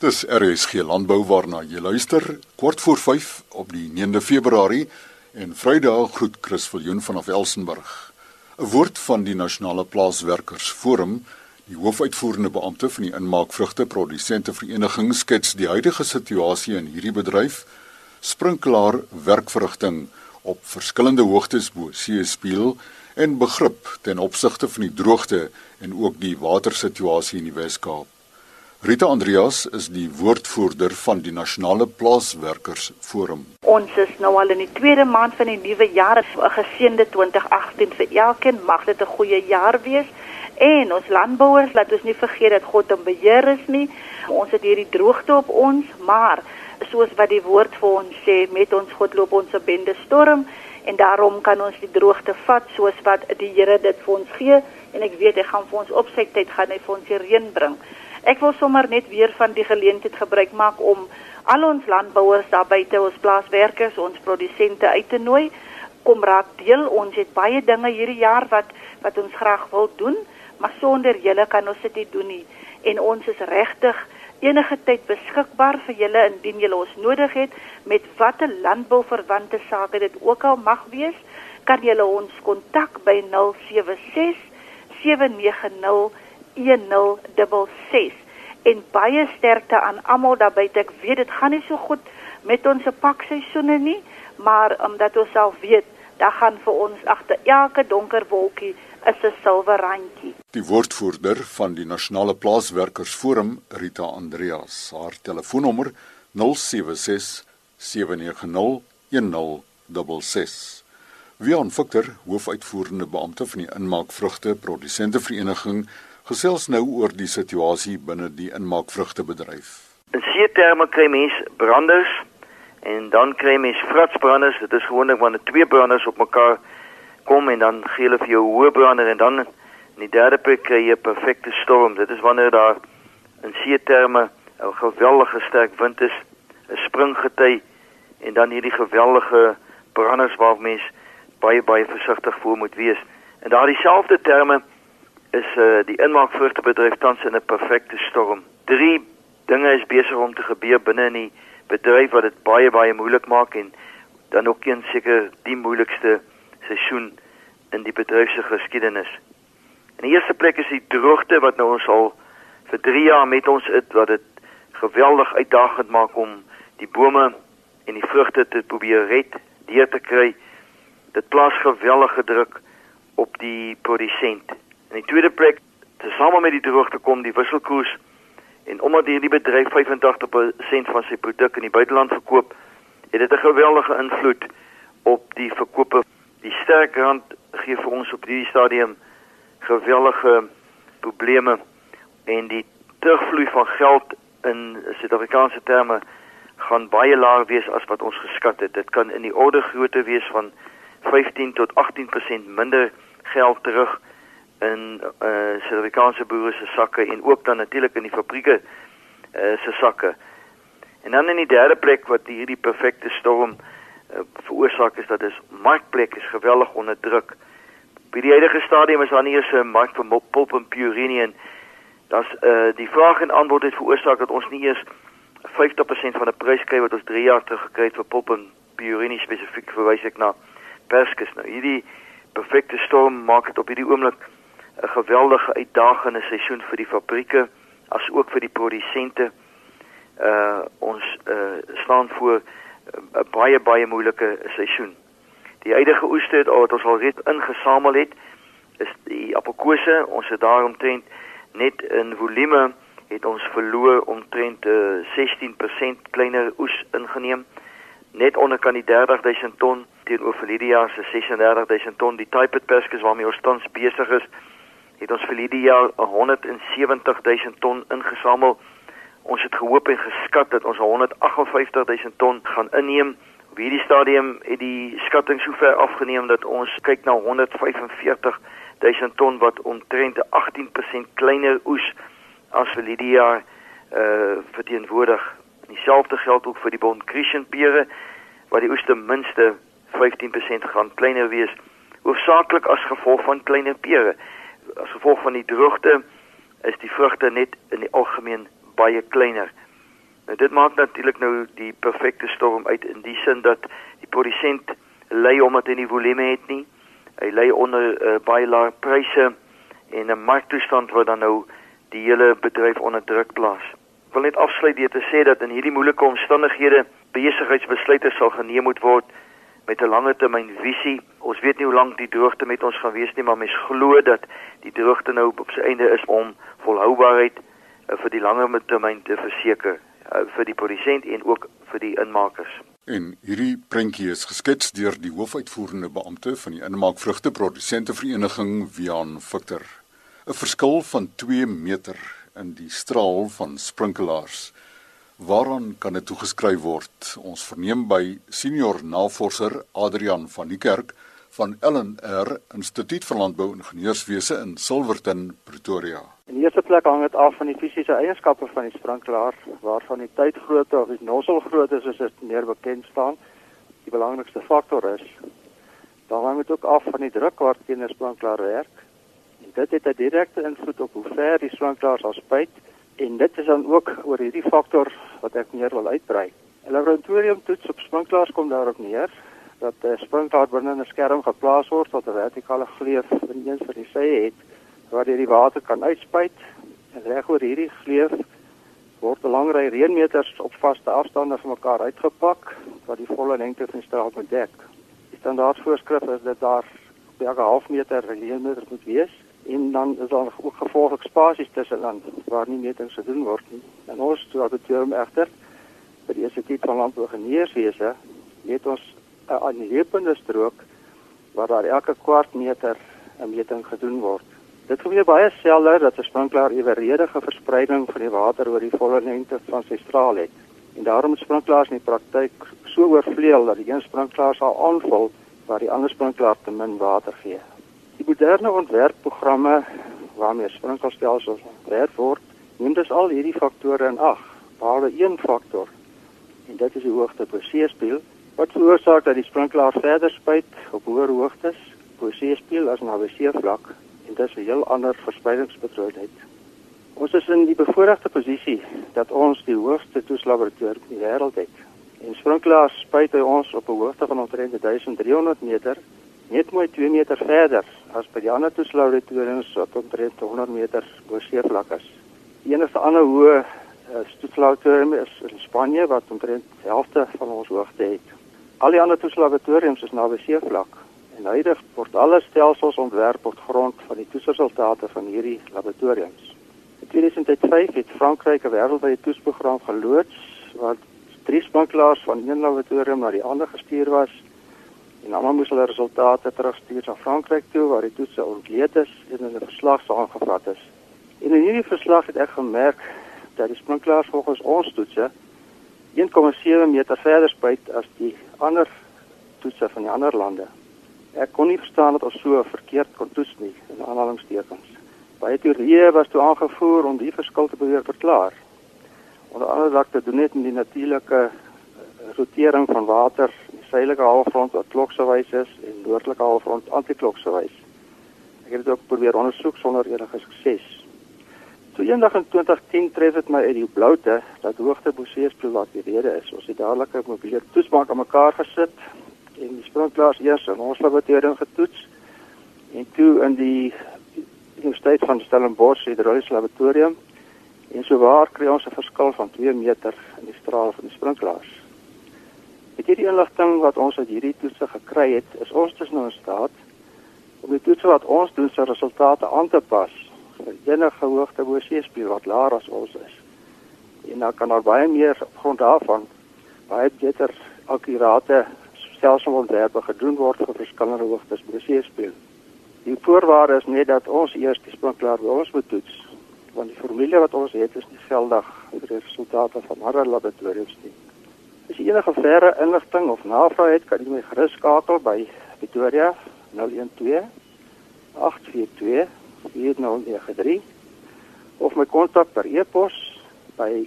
Dis RSG Landbou waarna jy luister kort voor 5 op die 9de Februarie en Vrydag groet Chris Viljoen vanaf Elsenburg. 'n Woord van die Nasionale Plaaswerkersforum, die hoofuitvoerende beampte van die Inmaakvrugte Produsente Vereniging skets die huidige situasie in hierdie bedryf, sprinklaar werkverrigting op verskillende hoogtes bo seespieël en begrip ten opsigte van die droogte en ook die watersituasie in die Wes-Kaap. Rita Andreas is die woordvoerder van die Nasionale Plaaswerkersforum. Ons is nou al in die tweede maand van die nuwe jaar, 'n geseënde 2018 vir elkeen. Mag dit 'n goeie jaar wees. En ons landbouers, laat ons nie vergeet dat God in beheer is nie. Ons het hierdie droogte op ons, maar soos wat die woord vir ons sê, met ons God loop ons 'n bende storm en daarom kan ons die droogte vat soos wat die Here dit vir ons gee en ek weet hy gaan vir ons op sy tyd gaan hy vir ons die reën bring. Ek wil sommer net weer van die geleentheid gebruik maak om al ons landbouers daar buite, ons plaaswerkers, ons produsente uit te nooi. Kom raak deel. Ons het baie dinge hierdie jaar wat wat ons graag wil doen, maar sonder julle kan ons dit nie doen nie. En ons is regtig enige tyd beskikbaar vir julle indien julle ons nodig het met watter landbouverwante sake dit ook al mag wees, kan julle ons kontak by 076 790 1066 en baie sterkte aan almal daar buite. Ek weet dit gaan nie so goed met ons pakseisoene nie, maar omdat ons al weet, daar gaan vir ons agter elke donker wolkie 'n silwer randjie. Die woordvoerder van die Nasionale Plaaswerkersforum, Rita Andreas, haar telefoonnommer 076 790 1066. Wion Fukter, hoofuitvoerende beampte van die Inmaakvrugte Produsente Vereniging Gesels nou oor die situasie binne die inmaakvrugtebedryf. In see terme kry mens branders en dan kry mens fratsbranders. Dit is gewoonlik wanneer twee branders op mekaar kom en dan gee hulle vir jou hoë brander en dan in die derde plek kry jy 'n perfekte storm. Dit is wanneer daar in see terme 'n geweldige sterk wind is, 'n springgety en dan hierdie geweldige branders waar mens baie baie versigtig voor moet wees. En daardie selfde terme is uh, die inmaakvrugtebedryf tans in 'n perfekte storm. Drie dinge is besig om te gebeur binne in die bedryf wat dit baie baie moeilik maak en dan ook een seker die moeilikste seisoen in die bedryf se geskiedenis. In die eerste plek is die droogte wat nou ons al vir 3 jaar met ons het wat dit geweldig uitdagend maak om die bome en die vrugte te probeer red, deur te kry. Dit plaas geweldige druk op die produsent. In die tweede plek, tesame met die droogte kom die wisselkoers en omdat hierdie bedryf 85% van sy produk in die buiteland verkoop, het dit 'n geweldige invloed op die verkope. Die sterk rand gee vir ons op hierdie stadium geweldige probleme en die terugvloei van geld in Suid-Afrikaanse terme gaan baie laag wees as wat ons geskat het. Dit kan in die orde grootte wees van 15 tot 18% minder geld terug in eh uh, Suid-Afrikaanse boere se sakke en ook dan natuurlik in die fabrieke eh uh, se sakke. En dan in die derde plek wat hierdie perfekte storm uh, veroorsaak is dat is markplek is geweldig onder druk. By die huidige stadium is daar nie eens 'n mark vir pulp en purine en das eh uh, die vraag en antwoord het veroorsaak dat ons nie eens 50% van die prys kry wat ons 3 jaar terug gekry het vir pulp en purine spesifiek verwys ek na perskes nou. Hierdie perfekte storm maak dit op hierdie oomblik 'n geweldige uitdagende seisoen vir die fabrieke as ook vir die produsente. Uh ons uh staan voor 'n uh, baie baie moeilike seisoen. Die huidige oeste wat ons al reeds ingesamel het, is die appelkose. Ons het daaromtrent net in volume het ons verloor omtrent uh, 16% kleiner oes ingeneem. Net onder kan die 30000 ton teenoor verlede jaar se 36000 ton. Die type perskes waarmee ons tans besig is, het ons vir hierdie jaar 170 000 ton ingesamel. Ons het gehoop en geskat dat ons 158 000 ton gaan inneem. Op hierdie stadium het die skatting sover afgeneem dat ons kyk na 145 000 ton wat omtrent 18% kleiner oes as vir hierdie jaar uh verteenwoordig. Dieselfde geld ook vir die Bond Christian pere waar die oes ten minste 15% gaan kleiner wees hoofsaaklik as gevolg van kleiner pere as gevolg van die droogte is die vrugte net in die algemeen baie kleiner. Nou dit maak natuurlik nou die perfekte storm uit in die sin dat die produsent ly omdat hy nie volume het nie. Hy ly onder uh, baie lae pryse en 'n marktoestand wat dan nou die hele bedryf onder druk plaas. Ek wil net afsluit deur te sê dat in hierdie moeilike omstandighede besigheidsbesluite sal geneem moet word met 'n langer termyn visie. Ons weet nie hoe lank die droogte met ons gaan wees nie, maar mens glo dat die droogte nou op sy einde is om volhoubaarheid uh, vir die langer termyn te verseker uh, vir die produsent en ook vir die inmakers. En hierdie prentjie is geskets deur die hoofuitvoerende beampte van die Inmaakvrugteprodusente Vereniging, Wian Victor. 'n Verskil van 2 meter in die straal van sprinkelaars. Waaraan kan dit toegeskryf word? Ons verneem by senior navorser Adrian van die Kerk van LNR Instituut vir Landbou en Ingenieurswese in Silverton, Pretoria. In die eerste plek hang dit af van die fisiese eienskappe van die sprinklaar, waarvan die tydgrootte of die nosselgrootte soos dit meer bekend staan, die belangrikste faktor is. Dan hang dit ook af van die druk waarteen 'n sprinklaar werk. En dit het 'n direkte invloed op hoe ver die sprinklaar sal spuit en dit is dan ook oor hierdie faktor wat ek meer wil uitbrei. 'n Laboratorium toets op sprinklaars kom daarop neer dat 'n sprinklaar binne 'n skerm geplaas word wat 'n vertikale gleuf in een van die sye het waar jy die water kan uitspuit en reg oor hierdie gleuf word 'n lang ry reënmeters op vaste afstande van mekaar uitgepak wat die volle lengte van die straat bedek. Die standaardvoorskrif is dat daar elke half meter reënmeters moet wees en dan is daar ook gevolglik spasies tussen dan waar nie metings gedoen word nie. En ons laboratorium egter by die Instituut van Landbouingenieurswese het ons 'n aanlepende strook waar daar elke kwart meter 'n meting gedoen word. Dit gebeur baie selde dat 'n sprinklaar eweredige verspreiding van die water oor die volle lengte van sy straal het. En daarom is sprinklaars in die praktyk so oorvleuel dat die een sprinklaar sal aanvul waar die ander sprinklaar te min water gee. Die moderne ontwerpprogramme waarmee sprinklerstelsels ontwerp word, neem dus al hierdie faktore in ag, behalwe een faktor. En dit is die hoogte bo seespieël wat veroorsaak dat die sprinklaar verder spuit op hoër hoogtes bo seespieël as na seevlak en dit is 'n heel ander verspreidingspatroon. Ons is in die bevoordeelde posisie dat ons die hoogste toeslaboratorium in die wêreld het. En sprinklaars spuit by ons op 'n hoogte van omtrent 1300 meter, net mooi 2 meter verder as by die ander toeslaboratoriums wat omtrent 100 meter bo seevlak is. Die enigste ander hoë toeslaboratorium is in Spanje wat omtrent die helfte van ons hoogte het. Al die ander toeslaboratoriums is naby seevlak. En huidig word alle stelsels ontwerp op grond van die toetsresultate van hierdie laboratoriums. In 2005 het Frankryk 'n wêreldwye toetsprogram geloods waar drie spanklaars van een laboratorium na die ander gestuur was en almal moes hulle resultate terugstuur na Frankryk toe waar die toetse ontleed is en in 'n verslag saamgevat is. En in hierdie verslag het ek gemerk dat die spanklaars volgens ons toetse 1,7 meter verder spuit as die ander toetse van die ander lande. Ek kon nie verstaan dat ons so verkeerd kon toets nie in aanhalingstekens. Baie teorieë was toe aangevoer om die verskil te probeer verklaar. Onder andere dat dit doen net met die natuurlike uh, rotering van water suidelike halfrond wat kloksewys is en noordelike halfrond antikloksewys. Ek het dit ook probeer ondersoek sonder enige sukses. So eendag in 2010 tref dit my uit die bloute dat hoogte Boseespil wat die rede is. Ons het dadelik 'n mobiele toetsbank aan mekaar gesit en die sprinklaars eers in ons laboratorium getoets en toe in die Universiteit van Stellenbosch hidroliese laboratorium en so waar kry ons 'n verskil van 2 meter in die straal van die sprinklaars. Met hierdie inligting wat ons uit hierdie toetse gekry het, is ons dus nou in staat om die toetse wat ons doen se resultate aan te pas vir enige hoogte bo seespieël wat laer as ons is. En dan kan daar baie meer op grond daarvan baie beter akkurate stelselontwerpe gedoen word vir verskillende hoogtes bo seespieël. Die voorwaarde is net dat ons eers die sprinklaar by ons moet toets want die formule wat ons het is nie geldig vir die resultate van ander laboratoriums nie. As jy enige verre inligting of navraag het, kan jy my gerus skakel by Pretoria 012 842 4093 of my kontak per e-pos by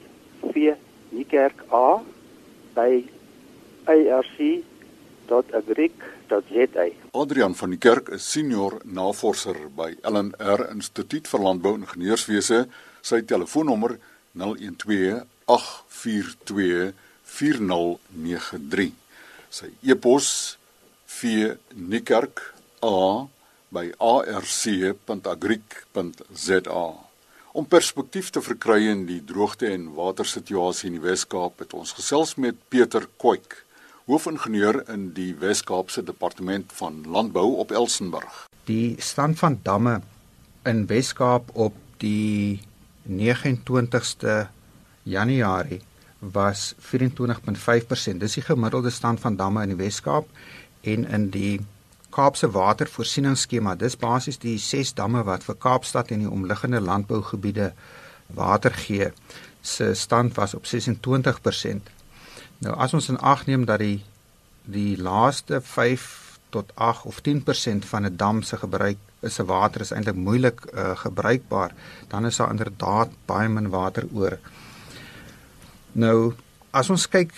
v.niekerk@irc.agric.za. Adrian van die Kerk is senior navorser by LNR Instituut vir Landbou en Ingenieurswese. Sy telefoonnommer 012 8 0842404093. Sy e-pos v.nikerk@arc.agric.za. Om perspektief te verkry in die droogte en watersituasie in die Wes-Kaap het ons gesels met Pieter Koek, hoofingenieur in die Wes-Kaapse Departement van Landbou op Elsenburg. Die stand van damme in Wes-Kaap op die 29ste Januarie was 24.5%. Dis die gemiddelde stand van damme in die Wes-Kaap en in die Kaapse watervoorsieningsskema. Dis basies die 6 damme wat vir Kaapstad en die omliggende landbougebiede water gee. Se stand was op 26%. Nou as ons in ag neem dat die die laaste 5 tot 8 of 10% van 'n dam se gebruik is se water is eintlik moeilik uh, gebruikbaar, dan is daar inderdaad baie min water oor. Nou, as ons kyk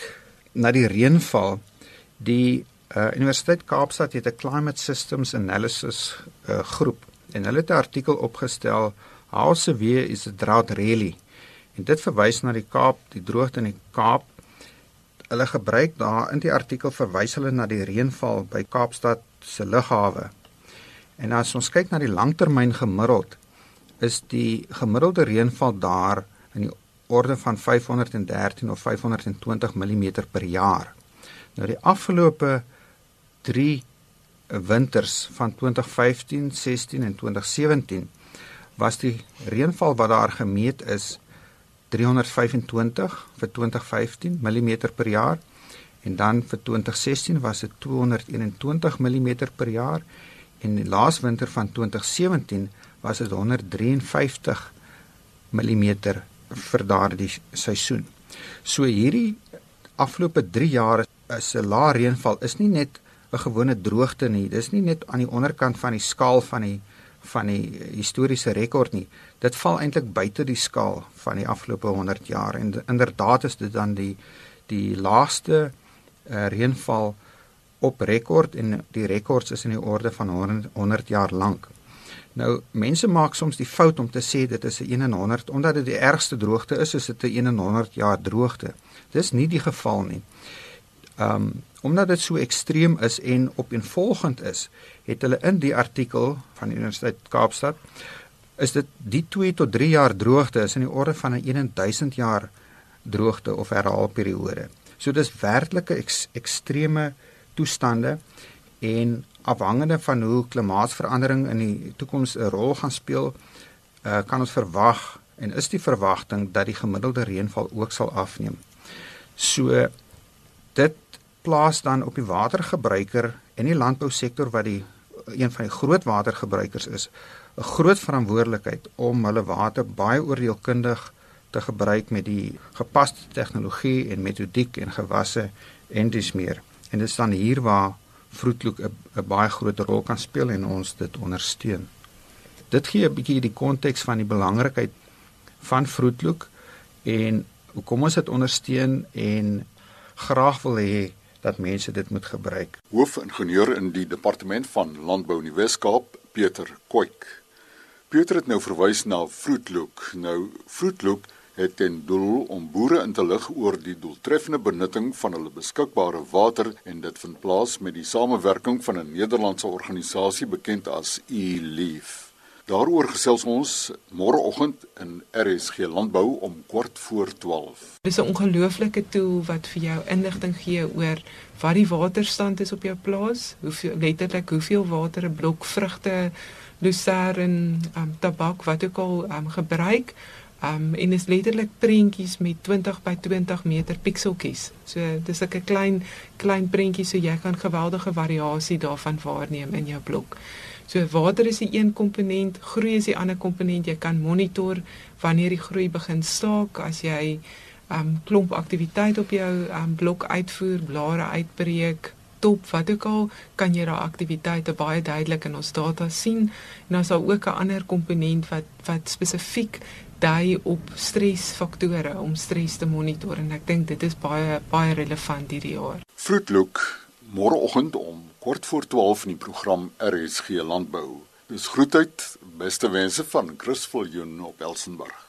na die reënval, die uh, Universiteit Kaapstad het 'n climate systems analysis uh, groep en hulle het 'n artikel opgestel How severe is the drought really? En dit verwys na die Kaap, die droogte in die Kaap. Hulle gebruik daar in die artikel verwys hulle na die reënval by Kaapstad se lughawe En as ons kyk na die langtermyn gemiddeld, is die gemiddelde reënval daar in die orde van 513 of 520 mm per jaar. Nou die afgelope 3 winters van 2015, 16 en 2017 was die reënval wat daar gemeet is 325 vir 2015 mm per jaar en dan vir 2016 was dit 221 mm per jaar en die laas winter van 2017 was dit 153 mm vir daardie seisoen. So hierdie afgelope 3 jaar is 'n lae reënval is nie net 'n gewone droogte nie. Dis nie net aan die onderkant van die skaal van die van die historiese rekord nie. Dit val eintlik buite die skaal van die afgelope 100 jaar en inderdaad is dit dan die die laagste uh, reënval op rekord en die rekords is in die orde van 100 jaar lank. Nou mense maak soms die fout om te sê dit is 'n 1 in 100 omdat dit die ergste droogte is, is dit 'n 1 in 100 jaar droogte. Dis nie die geval nie. Um omdat dit so ekstreem is en opeenvolgend is, het hulle in die artikel van die Universiteit Kaapstad is dit die 2 tot 3 jaar droogte is in die orde van 'n 1000 jaar droogte of herhaalperiode. So dis werklike ek, ekstreme toestande en afhangende van hoe klimaatsverandering in die toekoms 'n rol gaan speel, uh, kan ons verwag en is die verwagting dat die gemiddelde reënval ook sal afneem. So dit plaas dan op die watergebruiker en die landbousektor wat die een van die groot watergebruikers is, 'n groot verantwoordelikheid om hulle water baie oordeelkundig te gebruik met die gepaste tegnologie en metodiek en gewasse en dis meer. En dit staan hier waar vroedloek 'n baie groot rol kan speel en ons dit ondersteun. Dit gee 'n bietjie die konteks van die belangrikheid van vroedloek en hoekom ons dit ondersteun en graag wil hê dat mense dit moet gebruik. Hoofingenieur in die departement van landbou in die Wes-Kaap, Pieter Koek. Pieter het nou verwys na vroedloek. Nou vroedloek het ten doel om boere in te lig oor die doeltreffende benutting van hulle beskikbare water en dit vind plaas met die samewerking van 'n Nederlandse organisasie bekend as eLeaf. Daaroor gesels ons môreoggend in RSG Landbou om kort voor 12. Dis 'n ongelooflike tool wat vir jou inligting gee oor wat die waterstand is op jou plaas, hoeveel letterlik hoeveel water 'n blok vrugte, lucerne, um, tabak wat ook al um, gebruik Um en is letterlik prentjies met 20 by 20 meter pikseltjies. So dis 'n klein klein prentjie so jy kan geweldige variasie daarvan waarneem in jou blok. So water is die een komponent, groei is die ander komponent. Jy kan monitor wanneer die groei begin staak as jy um klomp aktiwiteit op jou um blok uitvoer, blare uitbreek, top wat ook al kan jy daai aktiwiteite baie duidelik in ons data sien en dan is daar ook 'n ander komponent wat wat spesifiek dui op stresfaktore om stres te monitor en ek dink dit is baie baie relevant hierdie jaar. Vroetlook môreoggend om kort voor 12 in die program RSG Landbou. Dis groetheid, beste wense van Chris Viljoen op Elsenburg.